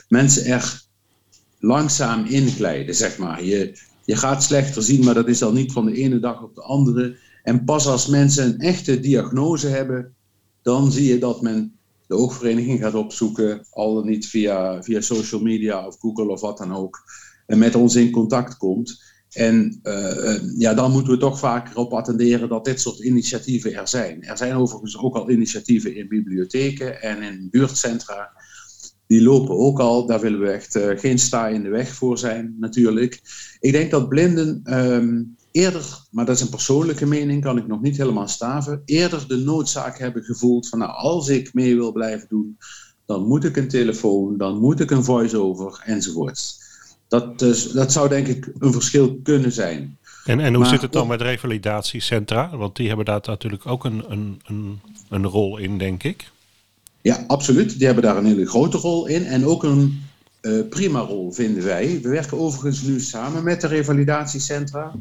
Speaker 7: mensen er langzaam inglijden, zeg maar. Je, je gaat slechter zien, maar dat is al niet van de ene dag op de andere. En pas als mensen een echte diagnose hebben, dan zie je dat men de oogvereniging gaat opzoeken, al dan niet via, via social media of Google of wat dan ook, en met ons in contact komt. En uh, ja, dan moeten we toch vaker op attenderen dat dit soort initiatieven er zijn. Er zijn overigens ook al initiatieven in bibliotheken en in buurtcentra. Die lopen ook al. Daar willen we echt uh, geen sta in de weg voor zijn, natuurlijk. Ik denk dat blinden um, eerder, maar dat is een persoonlijke mening, kan ik nog niet helemaal staven, eerder de noodzaak hebben gevoeld van nou, als ik mee wil blijven doen, dan moet ik een telefoon, dan moet ik een voice-over enzovoorts. Dat, dus, dat zou denk ik een verschil kunnen zijn.
Speaker 2: En, en hoe maar, zit het dan met revalidatiecentra? Want die hebben daar natuurlijk ook een, een, een, een rol in, denk ik.
Speaker 7: Ja, absoluut. Die hebben daar een hele grote rol in. En ook een uh, prima rol, vinden wij. We werken overigens nu samen met de revalidatiecentra.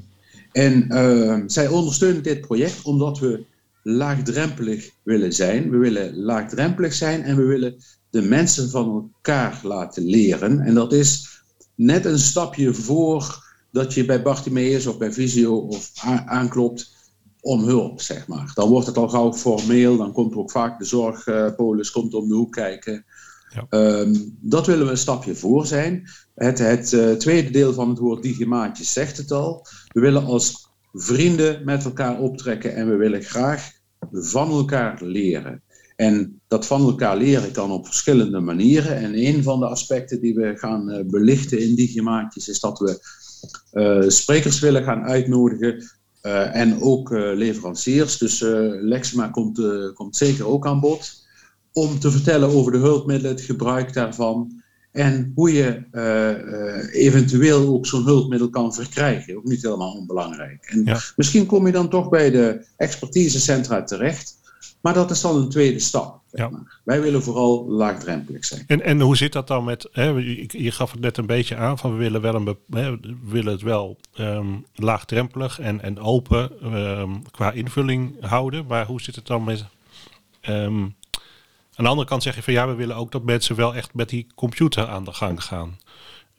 Speaker 7: En uh, zij ondersteunen dit project omdat we laagdrempelig willen zijn. We willen laagdrempelig zijn en we willen de mensen van elkaar laten leren. En dat is net een stapje voor dat je bij Bartimeus of bij Visio of aanklopt om hulp, zeg maar. Dan wordt het al gauw formeel, dan komt er ook vaak de zorgpolis komt om de hoek kijken. Ja. Um, dat willen we een stapje voor zijn. Het, het uh, tweede deel van het woord digimaatjes zegt het al. We willen als vrienden met elkaar optrekken en we willen graag van elkaar leren. En dat van elkaar leren kan op verschillende manieren. En een van de aspecten die we gaan uh, belichten in digimaatjes is dat we uh, sprekers willen gaan uitnodigen uh, en ook leveranciers. Dus Lexma komt, komt zeker ook aan bod om te vertellen over de hulpmiddelen, het gebruik daarvan en hoe je uh, eventueel ook zo'n hulpmiddel kan verkrijgen. Ook niet helemaal onbelangrijk. En ja. misschien kom je dan toch bij de expertisecentra terecht. Maar dat is dan een tweede stap. Ja. Wij willen vooral laagdrempelig zijn.
Speaker 2: En, en hoe zit dat dan met, hè, je, je, gaf het net een beetje aan, van we willen, wel een, hè, we willen het wel um, laagdrempelig en, en open um, qua invulling houden. Maar hoe zit het dan met um, aan de andere kant zeg je van ja, we willen ook dat mensen wel echt met die computer aan de gang gaan.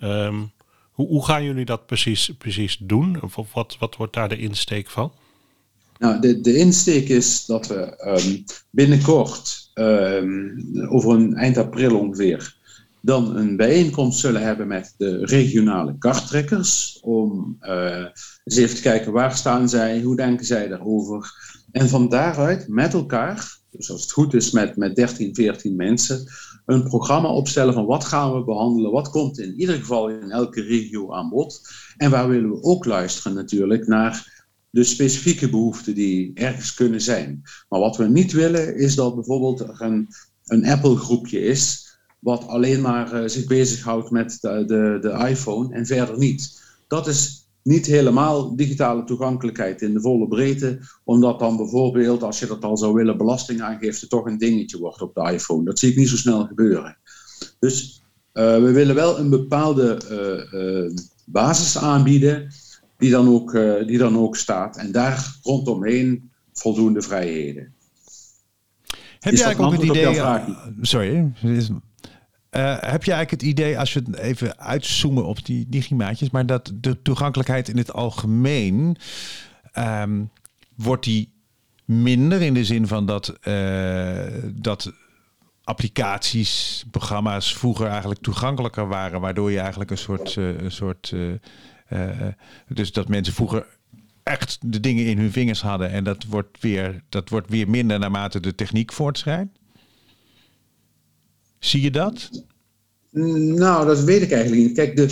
Speaker 2: Um, hoe, hoe, gaan jullie dat precies, precies doen? Of wat, wat wordt daar de insteek van?
Speaker 7: Nou, de, de insteek is dat we ehm, binnenkort, ehm, over een eind april ongeveer, dan een bijeenkomst zullen hebben met de regionale karttrekkers. Om uh, eens even te kijken waar staan zij, hoe denken zij daarover. En van daaruit met elkaar, dus als het goed is met, met 13, 14 mensen, een programma opstellen van wat gaan we behandelen, wat komt in ieder geval in elke regio aan bod. En waar willen we ook luisteren natuurlijk naar de specifieke behoeften die ergens kunnen zijn. Maar wat we niet willen is dat bijvoorbeeld er een, een Apple-groepje is wat alleen maar uh, zich bezighoudt met de, de, de iPhone en verder niet. Dat is niet helemaal digitale toegankelijkheid in de volle breedte, omdat dan bijvoorbeeld, als je dat al zou willen, belastingaangifte toch een dingetje wordt op de iPhone. Dat zie ik niet zo snel gebeuren. Dus uh, we willen wel een bepaalde uh, basis aanbieden, die dan, ook, die dan ook staat, en daar rondomheen voldoende vrijheden.
Speaker 1: Heb jij ook het idee... Sorry, uh, heb je eigenlijk het idee, als we even uitzoomen op die digimaatjes, maar dat de toegankelijkheid in het algemeen um, wordt die minder in de zin van dat, uh, dat applicaties, programma's vroeger eigenlijk toegankelijker waren, waardoor je eigenlijk een soort, uh, een soort dus dat mensen vroeger echt de dingen in hun vingers hadden en dat wordt weer, dat wordt weer minder naarmate de techniek voortschrijdt? Zie je dat?
Speaker 7: Nou, dat weet ik eigenlijk niet. Kijk, de,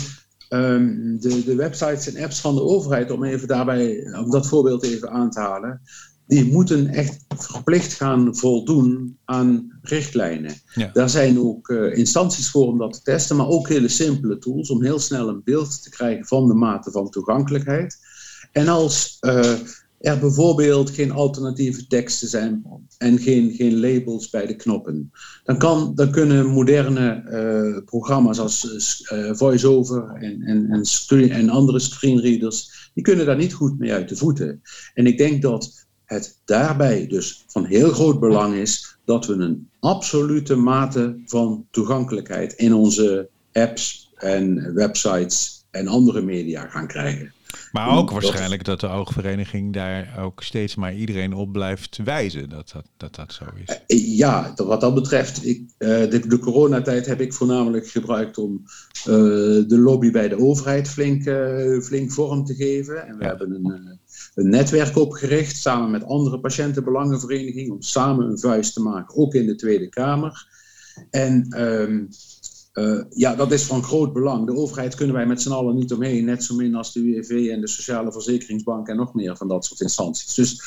Speaker 7: um, de, de websites en apps van de overheid, om even daarbij, om dat voorbeeld even aan te halen, die moeten echt verplicht gaan voldoen aan richtlijnen. Ja. Daar zijn ook uh, instanties voor om dat te testen, maar ook hele simpele tools om heel snel een beeld te krijgen van de mate van toegankelijkheid. En als uh, er bijvoorbeeld geen alternatieve teksten zijn en geen, geen labels bij de knoppen. Dan, kan, dan kunnen moderne uh, programma's als uh, VoiceOver en, en, en, en andere screenreaders, die kunnen daar niet goed mee uit de voeten. En ik denk dat het daarbij dus van heel groot belang is dat we een absolute mate van toegankelijkheid in onze apps en websites en andere media gaan krijgen.
Speaker 1: Maar ook waarschijnlijk dat de oogvereniging daar ook steeds maar iedereen op blijft wijzen dat dat, dat, dat zo is.
Speaker 7: Eh, ja, wat dat betreft, ik, eh, de, de coronatijd heb ik voornamelijk gebruikt om uh, de lobby bij de overheid flink, flink vorm te geven. En we hebben een, een netwerk opgericht samen met andere patiëntenbelangenverenigingen om samen een vuist te maken, ook in de Tweede Kamer. En um, uh, ja, dat is van groot belang. De overheid kunnen wij met z'n allen niet omheen, net zo min als de UWV en de Sociale Verzekeringsbank en nog meer van dat soort instanties. Dus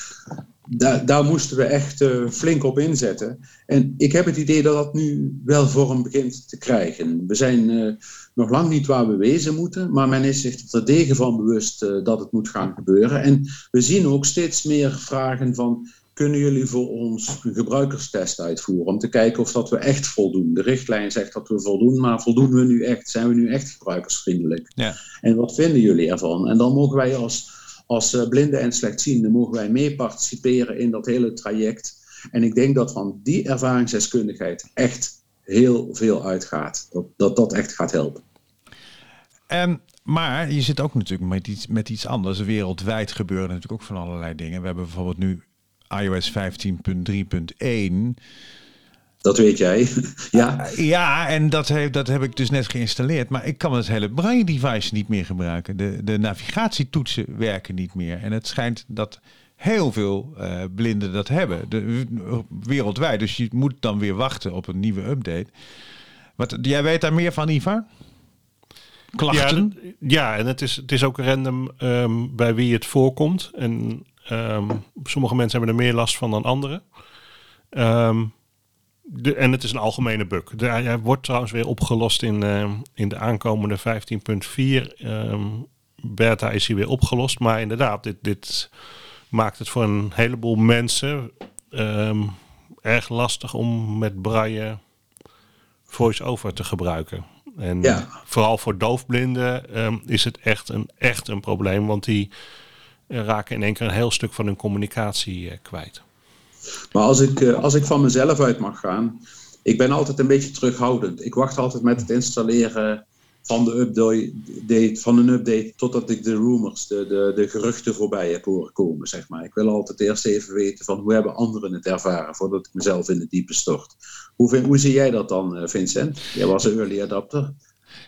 Speaker 7: da daar moesten we echt uh, flink op inzetten. En ik heb het idee dat dat nu wel vorm begint te krijgen. We zijn uh, nog lang niet waar we wezen moeten, maar men is zich er degen van bewust dat het moet gaan gebeuren. En we zien ook steeds meer vragen van kunnen jullie voor ons een gebruikerstest uitvoeren om te kijken of dat we echt voldoen. De richtlijn zegt dat we voldoen, maar voldoen we nu echt? Zijn we nu echt gebruikersvriendelijk? Ja. En wat vinden jullie ervan? En dan mogen wij als, als eh, blinden en slechtzienden mogen wij mee participeren in dat hele traject. En ik denk dat van die ervaringsdeskundigheid echt heel veel uitgaat. Dat dat, dat echt gaat helpen.
Speaker 1: Um, maar je zit ook natuurlijk met iets, met iets anders. Wereldwijd gebeuren natuurlijk ook van allerlei dingen. We hebben bijvoorbeeld nu iOS 15.3.1.
Speaker 7: Dat weet jij. [LAUGHS] ja.
Speaker 1: Ja, en dat, heeft, dat heb ik dus net geïnstalleerd. Maar ik kan het hele braille device niet meer gebruiken. De, de navigatietoetsen werken niet meer. En het schijnt dat heel veel uh, blinden dat hebben. De, wereldwijd. Dus je moet dan weer wachten op een nieuwe update. Wat, jij weet daar meer van, Ivar? Klachten?
Speaker 2: Ja, ja, en het is, het is ook random um, bij wie het voorkomt. En Um, sommige mensen hebben er meer last van dan anderen. Um, de, en het is een algemene bug. Hij wordt trouwens weer opgelost in, uh, in de aankomende 15.4. Um, beta is hij weer opgelost. Maar inderdaad, dit, dit maakt het voor een heleboel mensen erg lastig om met braille voice-over te gebruiken. En ja. vooral voor doofblinden is het echt een, echt een probleem. Want die raken in één keer een heel stuk van hun communicatie eh, kwijt.
Speaker 7: Maar als ik, eh, als ik van mezelf uit mag gaan, ik ben altijd een beetje terughoudend. Ik wacht altijd met het installeren van, de update, van een update totdat ik de rumors, de, de, de geruchten voorbij heb horen komen. Zeg maar. Ik wil altijd eerst even weten van hoe hebben anderen het ervaren voordat ik mezelf in het diepe stort. Hoe, vind, hoe zie jij dat dan, eh, Vincent? Jij was een early adapter.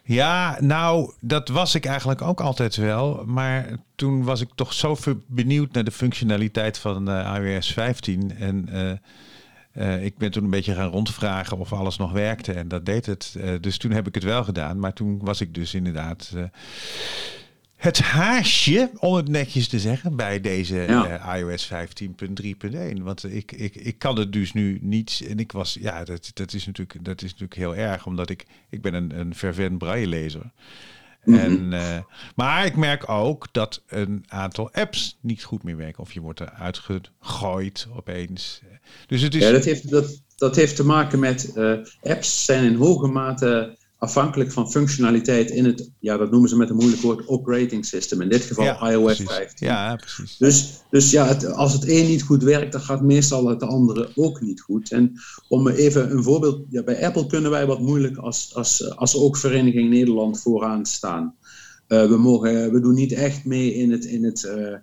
Speaker 1: Ja, nou, dat was ik eigenlijk ook altijd wel. Maar toen was ik toch zo benieuwd naar de functionaliteit van uh, iOS 15. En uh, uh, ik ben toen een beetje gaan rondvragen of alles nog werkte. En dat deed het. dus toen heb ik het wel gedaan. Maar toen was ik dus inderdaad het haasje, om het netjes te zeggen, bij deze ja. uh, iOS 15.3.1. Want ik, ik, ik kan het dus nu niet. En ik was, ja, dat, dat, is, natuurlijk, dat is natuurlijk heel erg, omdat ik, ik ben een, een fervent braille-lezer. Mm en, uh, maar ik merk ook dat een aantal apps niet goed meer werken. Of je wordt eruit gegooid opeens. Dus het is...
Speaker 7: Ja, dat heeft, dat, dat heeft te maken met uh, apps zijn in hoge mate afhankelijk van functionaliteit in het, ja, dat noemen ze met een moeilijk woord, operating system. In dit geval iOS
Speaker 1: precies.
Speaker 7: 15.
Speaker 1: Ja, precies.
Speaker 7: Dus, dus ja, het, als het een niet goed werkt, dan gaat meestal het andere ook niet goed. En om even een voorbeeld, ja, bij Apple kunnen wij wat moeilijk als, als, als ook Vereniging Nederland vooraan staan. Uh, we, mogen, we doen niet echt mee in het, in het uh,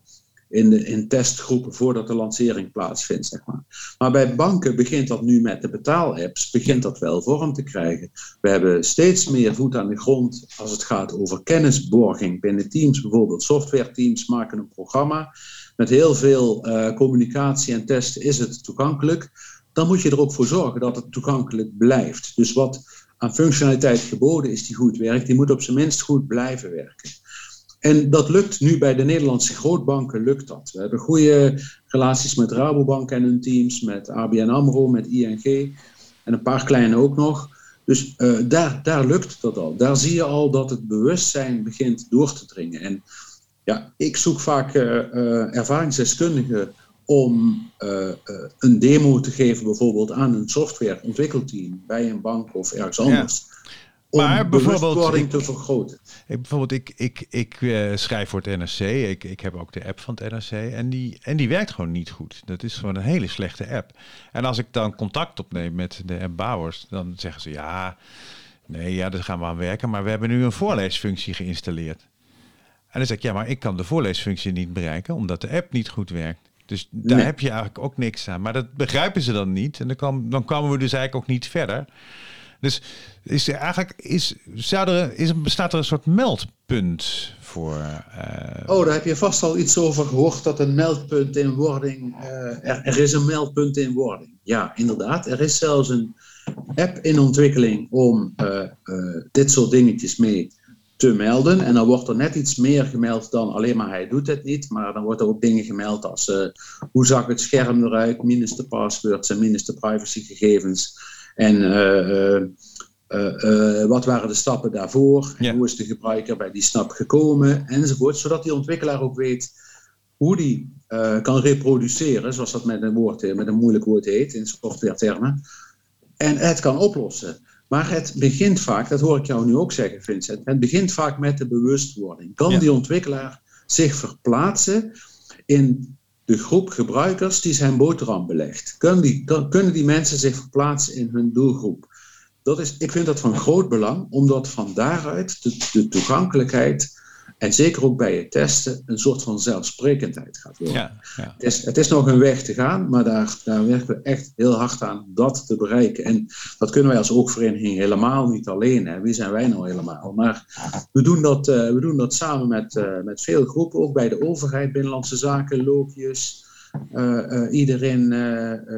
Speaker 7: in, de, in testgroepen voordat de lancering plaatsvindt. Zeg maar. maar bij banken begint dat nu met de betaalapps, begint dat wel vorm te krijgen. We hebben steeds meer voet aan de grond als het gaat over kennisborging binnen teams. Bijvoorbeeld software teams maken een programma. Met heel veel uh, communicatie en testen is het toegankelijk. Dan moet je er ook voor zorgen dat het toegankelijk blijft. Dus wat aan functionaliteit geboden is die goed werkt, die moet op zijn minst goed blijven werken. En dat lukt nu bij de Nederlandse grootbanken, lukt dat. We hebben goede relaties met Rabobank en hun teams, met ABN AMRO, met ING en een paar kleine ook nog. Dus uh, daar, daar lukt dat al. Daar zie je al dat het bewustzijn begint door te dringen. En ja, ik zoek vaak uh, uh, ervaringsdeskundigen om een demo te geven, bijvoorbeeld aan een softwareontwikkelteam bij een bank of ergens anders. Ja maar bijvoorbeeld, te vergroten.
Speaker 1: Ik, bijvoorbeeld, ik, ik, ik uh, schrijf voor het NRC. Ik, ik heb ook de app van het NRC. En die, en die werkt gewoon niet goed. Dat is gewoon een hele slechte app. En als ik dan contact opneem met de appbouwers, dan zeggen ze ja, nee, ja, daar gaan we aan werken. Maar we hebben nu een voorleesfunctie geïnstalleerd. En dan zeg ik, ja, maar ik kan de voorleesfunctie niet bereiken, omdat de app niet goed werkt. Dus daar heb je eigenlijk ook niks aan. Maar dat begrijpen ze dan niet. En dan, kan, dan komen we dus eigenlijk ook niet verder. Dus is er eigenlijk is, zou er, is, bestaat er een soort meldpunt voor?
Speaker 7: Uh... Oh, daar heb je vast al iets over gehoord dat een meldpunt in wording. Uh, er, is een meldpunt in wording. Ja, inderdaad. Er is zelfs een app in ontwikkeling om uh, dit soort dingetjes mee te melden. En dan wordt er net iets meer gemeld dan alleen maar hij doet het niet. Maar dan wordt er ook dingen gemeld als hoe zag het scherm eruit, minus de passwords en minus de privacygegevens. En uh, uh, wat waren de stappen daarvoor? En hoe is de gebruiker bij die stap gekomen? Enzovoort. Zodat die ontwikkelaar ook weet hoe die kan reproduceren, zoals dat met een, woord, met een moeilijk woord heet in software-termen. En het kan oplossen. Maar het begint vaak, dat hoor ik jou nu ook zeggen, Vincent, het begint vaak met de bewustwording. Kan die ontwikkelaar zich verplaatsen in de groep gebruikers die zijn boterham belegt. Kunnen die, kunnen die mensen zich verplaatsen in hun doelgroep? Dat is, ik vind dat van groot belang, omdat van daaruit de, de toegankelijkheid en zeker ook bij het testen een soort van zelfsprekendheid gaat worden. Ja, ja. Het, is, het, is, nog een weg te gaan, maar daar, daar werken we echt heel hard aan dat te bereiken. En dat kunnen wij als oogvereniging helemaal niet alleen. Hè. Wie zijn wij nou helemaal? Maar we doen dat, uh, we doen dat samen met, uh, met veel groepen, ook bij de overheid, Binnenlandse Zaken, Loopjes. Uh, iedereen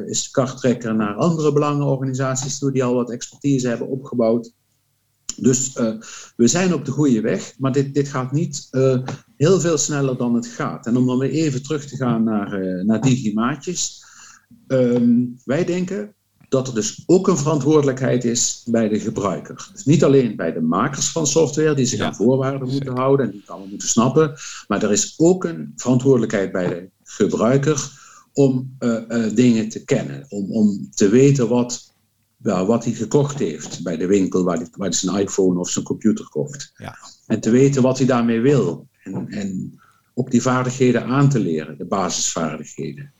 Speaker 7: is de karttrekker naar andere belangenorganisaties toe die al wat expertise hebben opgebouwd. Dus uh, we zijn op de goede weg, maar dit, dit gaat niet uh, heel veel sneller dan het gaat. En om dan weer even terug te gaan naar, uh, naar Digimaatjes. Um, wij denken dat er dus ook een verantwoordelijkheid is bij de gebruiker. Dus niet alleen bij de makers van software, die zich ja, aan voorwaarden moeten houden en die het allemaal moeten snappen, maar er is ook een verantwoordelijkheid bij de gebruiker om dingen te kennen, om, om te weten wat ja, wat hij gekocht heeft bij de winkel waar hij, waar hij zijn iPhone of zijn computer kocht. Ja. En te weten wat hij daarmee wil. En, en ook die vaardigheden aan te leren, de basisvaardigheden.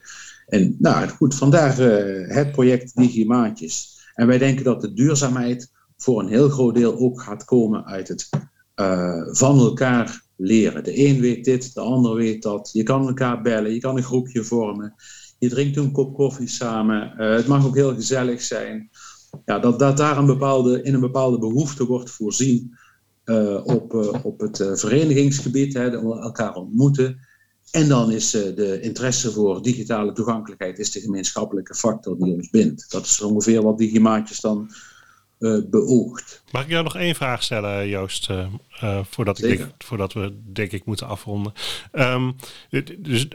Speaker 7: En nou goed, vandaar uh, het project Digimaatjes. En wij denken dat de duurzaamheid voor een heel groot deel ook gaat komen uit het uh, van elkaar leren. De een weet dit, de ander weet dat. Je kan elkaar bellen, je kan een groepje vormen. Je drinkt een kop koffie samen. Uh, het mag ook heel gezellig zijn. Ja, dat, dat daar een bepaalde, in een bepaalde behoefte wordt voorzien uh, op, op het verenigingsgebied, hè, elkaar ontmoeten. En dan is de interesse voor digitale toegankelijkheid is de gemeenschappelijke factor die ons bindt. Dat is ongeveer wat Digimaatjes dan beoogt.
Speaker 2: Mag ik jou nog één vraag stellen, Joost? Voordat, ik denk, voordat we denk ik moeten afronden. Um, dus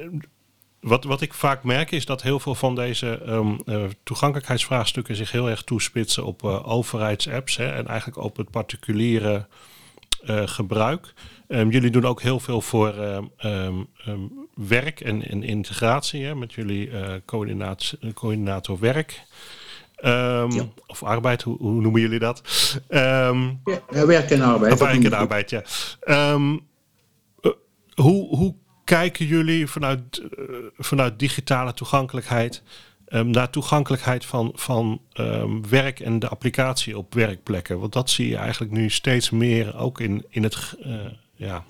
Speaker 2: wat, wat ik vaak merk is dat heel veel van deze um, toegankelijkheidsvraagstukken zich heel erg toespitsen op overheidsapps hè, en eigenlijk op het particuliere gebruik. Um, jullie doen ook heel veel voor werk en, en integratie hè, met jullie coördinator werk. Um, Of arbeid, hoe, hoe, noemen jullie dat?
Speaker 7: Um, ja, werk en arbeid.
Speaker 2: Werk en arbeid, ja. Um, uh, hoe, hoe kijken jullie vanuit, uh, vanuit digitale toegankelijkheid naar toegankelijkheid van, van werk en de applicatie op werkplekken? Want dat zie je eigenlijk nu steeds meer ook in, in het uh, ja,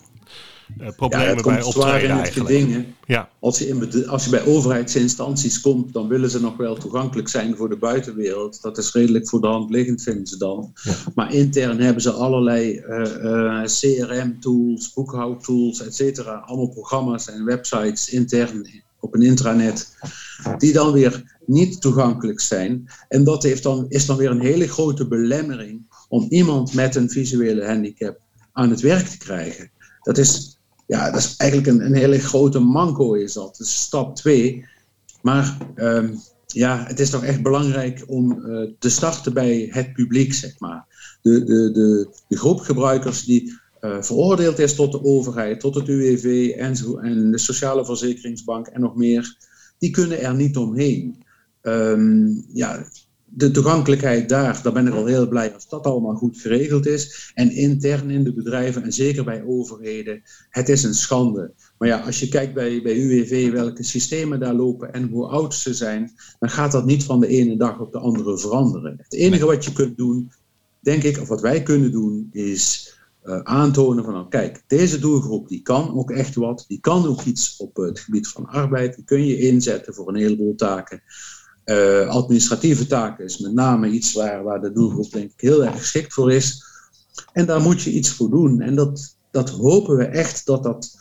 Speaker 2: problemen ja, bij optreden in het geding,
Speaker 7: ja. als, je in, als je bij overheidsinstanties komt, dan willen ze nog wel toegankelijk zijn voor de buitenwereld. Dat is redelijk voor de hand liggend, vinden ze dan. Ja. Maar intern hebben ze allerlei uh, uh, CRM-tools, boekhoudtools, et cetera. Allemaal programma's en websites intern op een intranet, die dan weer niet toegankelijk zijn. En dat heeft dan, is dan weer een hele grote belemmering om iemand met een visuele handicap aan het werk te krijgen. Dat is, ja, dat is eigenlijk een, een hele grote manco is dat. Is stap 2. Maar um, ja, het is toch echt belangrijk om uh, te starten bij het publiek, zeg maar. De, de, de, groep gebruikers die uh, veroordeeld is tot de overheid, tot het UWV en, zo, en de Sociale Verzekeringsbank en nog meer, die kunnen er niet omheen. Um, ja, de toegankelijkheid daar, daar ben ik al heel blij als dat allemaal goed geregeld is. En intern in de bedrijven en zeker bij overheden, het is een schande. Maar ja, als je kijkt bij, bij UWV welke systemen daar lopen en hoe oud ze zijn, dan gaat dat niet van de ene dag op de andere veranderen. Het enige wat je kunt doen, denk ik, of wat wij kunnen doen, is uh, aantonen van, nou, kijk, deze doelgroep die kan ook echt wat, die kan ook iets op het gebied van arbeid, die kun je inzetten voor een heleboel taken. Uh, administratieve taken is met name iets waar, waar de doelgroep denk ik heel erg geschikt voor is. En daar moet je iets voor doen. En dat, dat hopen we echt dat dat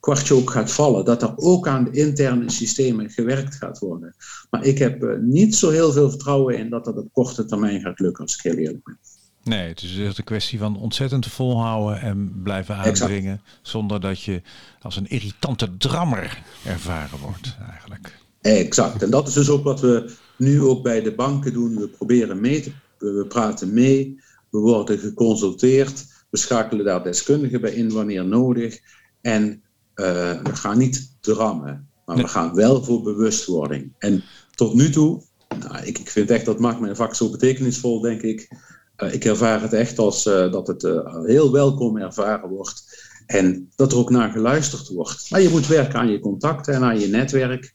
Speaker 7: kwartje ook gaat vallen. Dat er ook aan de interne systemen gewerkt gaat worden. Maar ik heb uh, niet zo heel veel vertrouwen in dat dat op korte termijn gaat lukken, als ik heel eerlijk ben.
Speaker 1: Nee, het is echt een kwestie van ontzettend volhouden en blijven aandringen. Exact. Zonder dat je als een irritante drammer ervaren wordt, eigenlijk.
Speaker 7: Exact. En dat is dus ook wat we nu ook bij de banken doen. We proberen mee te, we praten mee, we worden geconsulteerd, we schakelen daar deskundigen bij in wanneer nodig. En uh, we gaan niet drammen, maar nee. we gaan wel voor bewustwording. En tot nu toe, nou, ik, ik vind echt dat maakt mijn vak zo betekenisvol, denk ik. Uh, ik ervaar het echt als uh, dat het heel welkom ervaren wordt. En dat er ook naar geluisterd wordt. Maar je moet werken aan je contacten en aan je netwerk.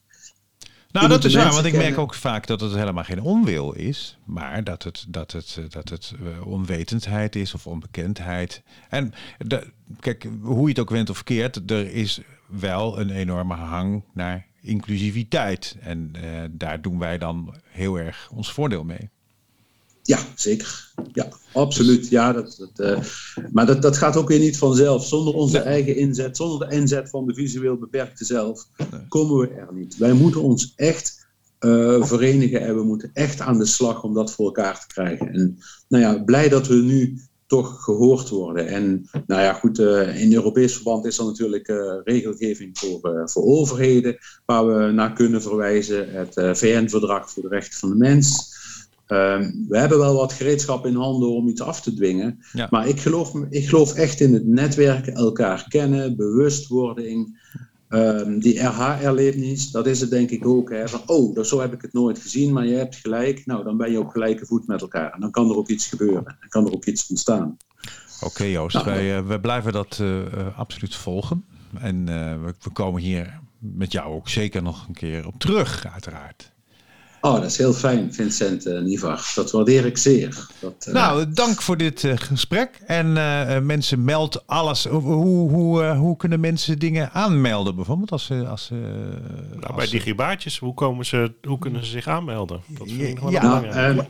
Speaker 1: Nou, dat is waar, want ik merk ook vaak dat het helemaal geen onwil is, maar dat het, dat het, dat het uh, onwetendheid is of onbekendheid. En de, kijk, hoe je het ook went of keert, er is wel een enorme hang naar inclusiviteit. En uh, daar doen wij dan heel erg ons voordeel mee.
Speaker 7: Ja, zeker. Ja, absoluut. Ja, dat, dat, uh, maar dat, dat gaat ook weer niet vanzelf. Zonder onze eigen inzet, zonder de inzet van de visueel beperkte zelf, komen we er niet. Wij moeten ons echt uh, verenigen en we moeten echt aan de slag om dat voor elkaar te krijgen. En nou ja, blij dat we nu toch gehoord worden. En nou ja, goed, uh, in Europees verband is er natuurlijk regelgeving voor, voor overheden, waar we naar kunnen verwijzen. Het VN-verdrag voor de rechten van de mens. Um, we hebben wel wat gereedschap in handen om iets af te dwingen. Ja. Maar ik geloof, ik geloof echt in het netwerken, elkaar kennen, bewustwording. Um, die RH-erlevenis, dat is het denk ik ook. Hè, van, oh, zo heb ik het nooit gezien, maar je hebt gelijk. Nou, dan ben je op gelijke voet met elkaar. En dan kan er ook iets gebeuren. Dan kan er ook iets ontstaan.
Speaker 1: Oké okay, Joost, nou, wij, uh, wij blijven dat uh, uh, absoluut volgen. En we, we komen hier met jou ook zeker nog een keer op terug, uiteraard.
Speaker 7: Oh, dat is heel fijn, Vincent uh. Dat waardeer ik zeer. Dat,
Speaker 1: uh... Nou, dank voor dit uh, gesprek. En mensen, meld alles. Hoe, hoe, hoe kunnen mensen dingen aanmelden, bijvoorbeeld? Als, als,
Speaker 2: nou, als bij Digibaatjes, hoe, komen ze, hoe kunnen ze zich aanmelden? Dat vind ik wel
Speaker 7: ja, nou,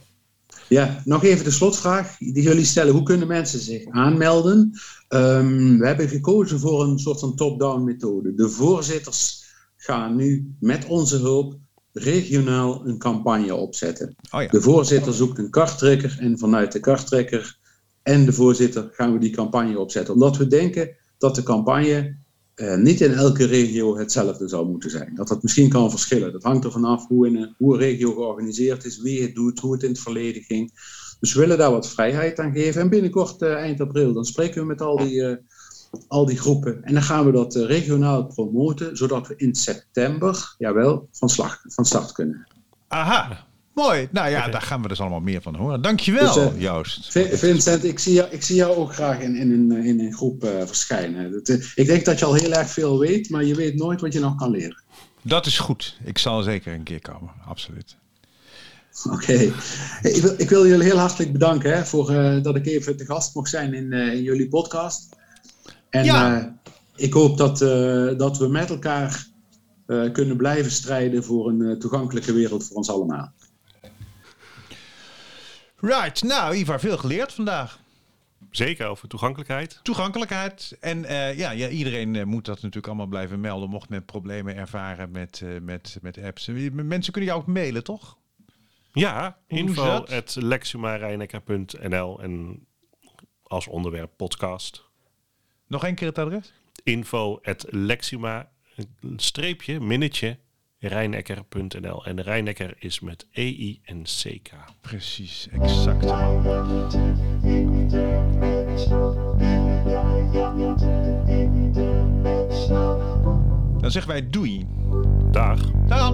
Speaker 7: ja, nog even de slotvraag die jullie stellen. Hoe kunnen mensen zich aanmelden? Um, we hebben gekozen voor een soort van top-down methode. De voorzitters gaan nu met onze hulp regionaal een campagne opzetten. Oh ja. De voorzitter zoekt een karttrekker en vanuit de karttrekker en de voorzitter gaan we die campagne opzetten. Omdat we denken dat de campagne eh, niet in elke regio hetzelfde zou moeten zijn. Dat dat misschien kan verschillen. Dat hangt er vanaf hoe, in een, hoe een regio georganiseerd is, wie het doet, hoe het in het verleden ging. Dus we willen daar wat vrijheid aan geven. En binnenkort, uh, eind april, dan spreken we met al die, uh, al die groepen. En dan gaan we dat regionaal promoten, zodat we in september, jawel, van, slag, van start kunnen.
Speaker 1: Aha, Mooi. Nou ja, daar gaan we dus allemaal meer van horen. Dankjewel, dus, uh, Joost.
Speaker 7: Vincent, ik zie, jou, ik zie jou ook graag in, in, een, in een groep uh, verschijnen. Dat, uh, ik denk dat je al heel erg veel weet, maar je weet nooit wat je nog kan leren.
Speaker 1: Dat is goed. Ik zal zeker een keer komen. Absoluut.
Speaker 7: Oké. Ik, wil, ik wil jullie heel hartelijk bedanken hè, voor dat ik even te gast mocht zijn in, in jullie podcast. En ja. ik hoop dat, dat we met elkaar kunnen blijven strijden voor een toegankelijke wereld voor ons allemaal.
Speaker 1: Right, nou Ivar, veel geleerd vandaag.
Speaker 2: Zeker over toegankelijkheid.
Speaker 1: Toegankelijkheid. En uh, ja, ja, iedereen uh, moet dat natuurlijk allemaal blijven melden. Mocht men problemen ervaren met, uh, met, met apps. Mensen kunnen jou ook mailen, toch?
Speaker 2: Ja, info.lexumarijnekker.nl en als onderwerp podcast.
Speaker 1: Nog één keer het adres?
Speaker 2: Info.lexuma, streepje, minnetje, Rijnekker.nl. En Rijnekker is met E-I en C-K.
Speaker 1: Precies, exact. Dan zeggen wij doei.
Speaker 2: Dag.
Speaker 1: Dag.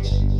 Speaker 1: much.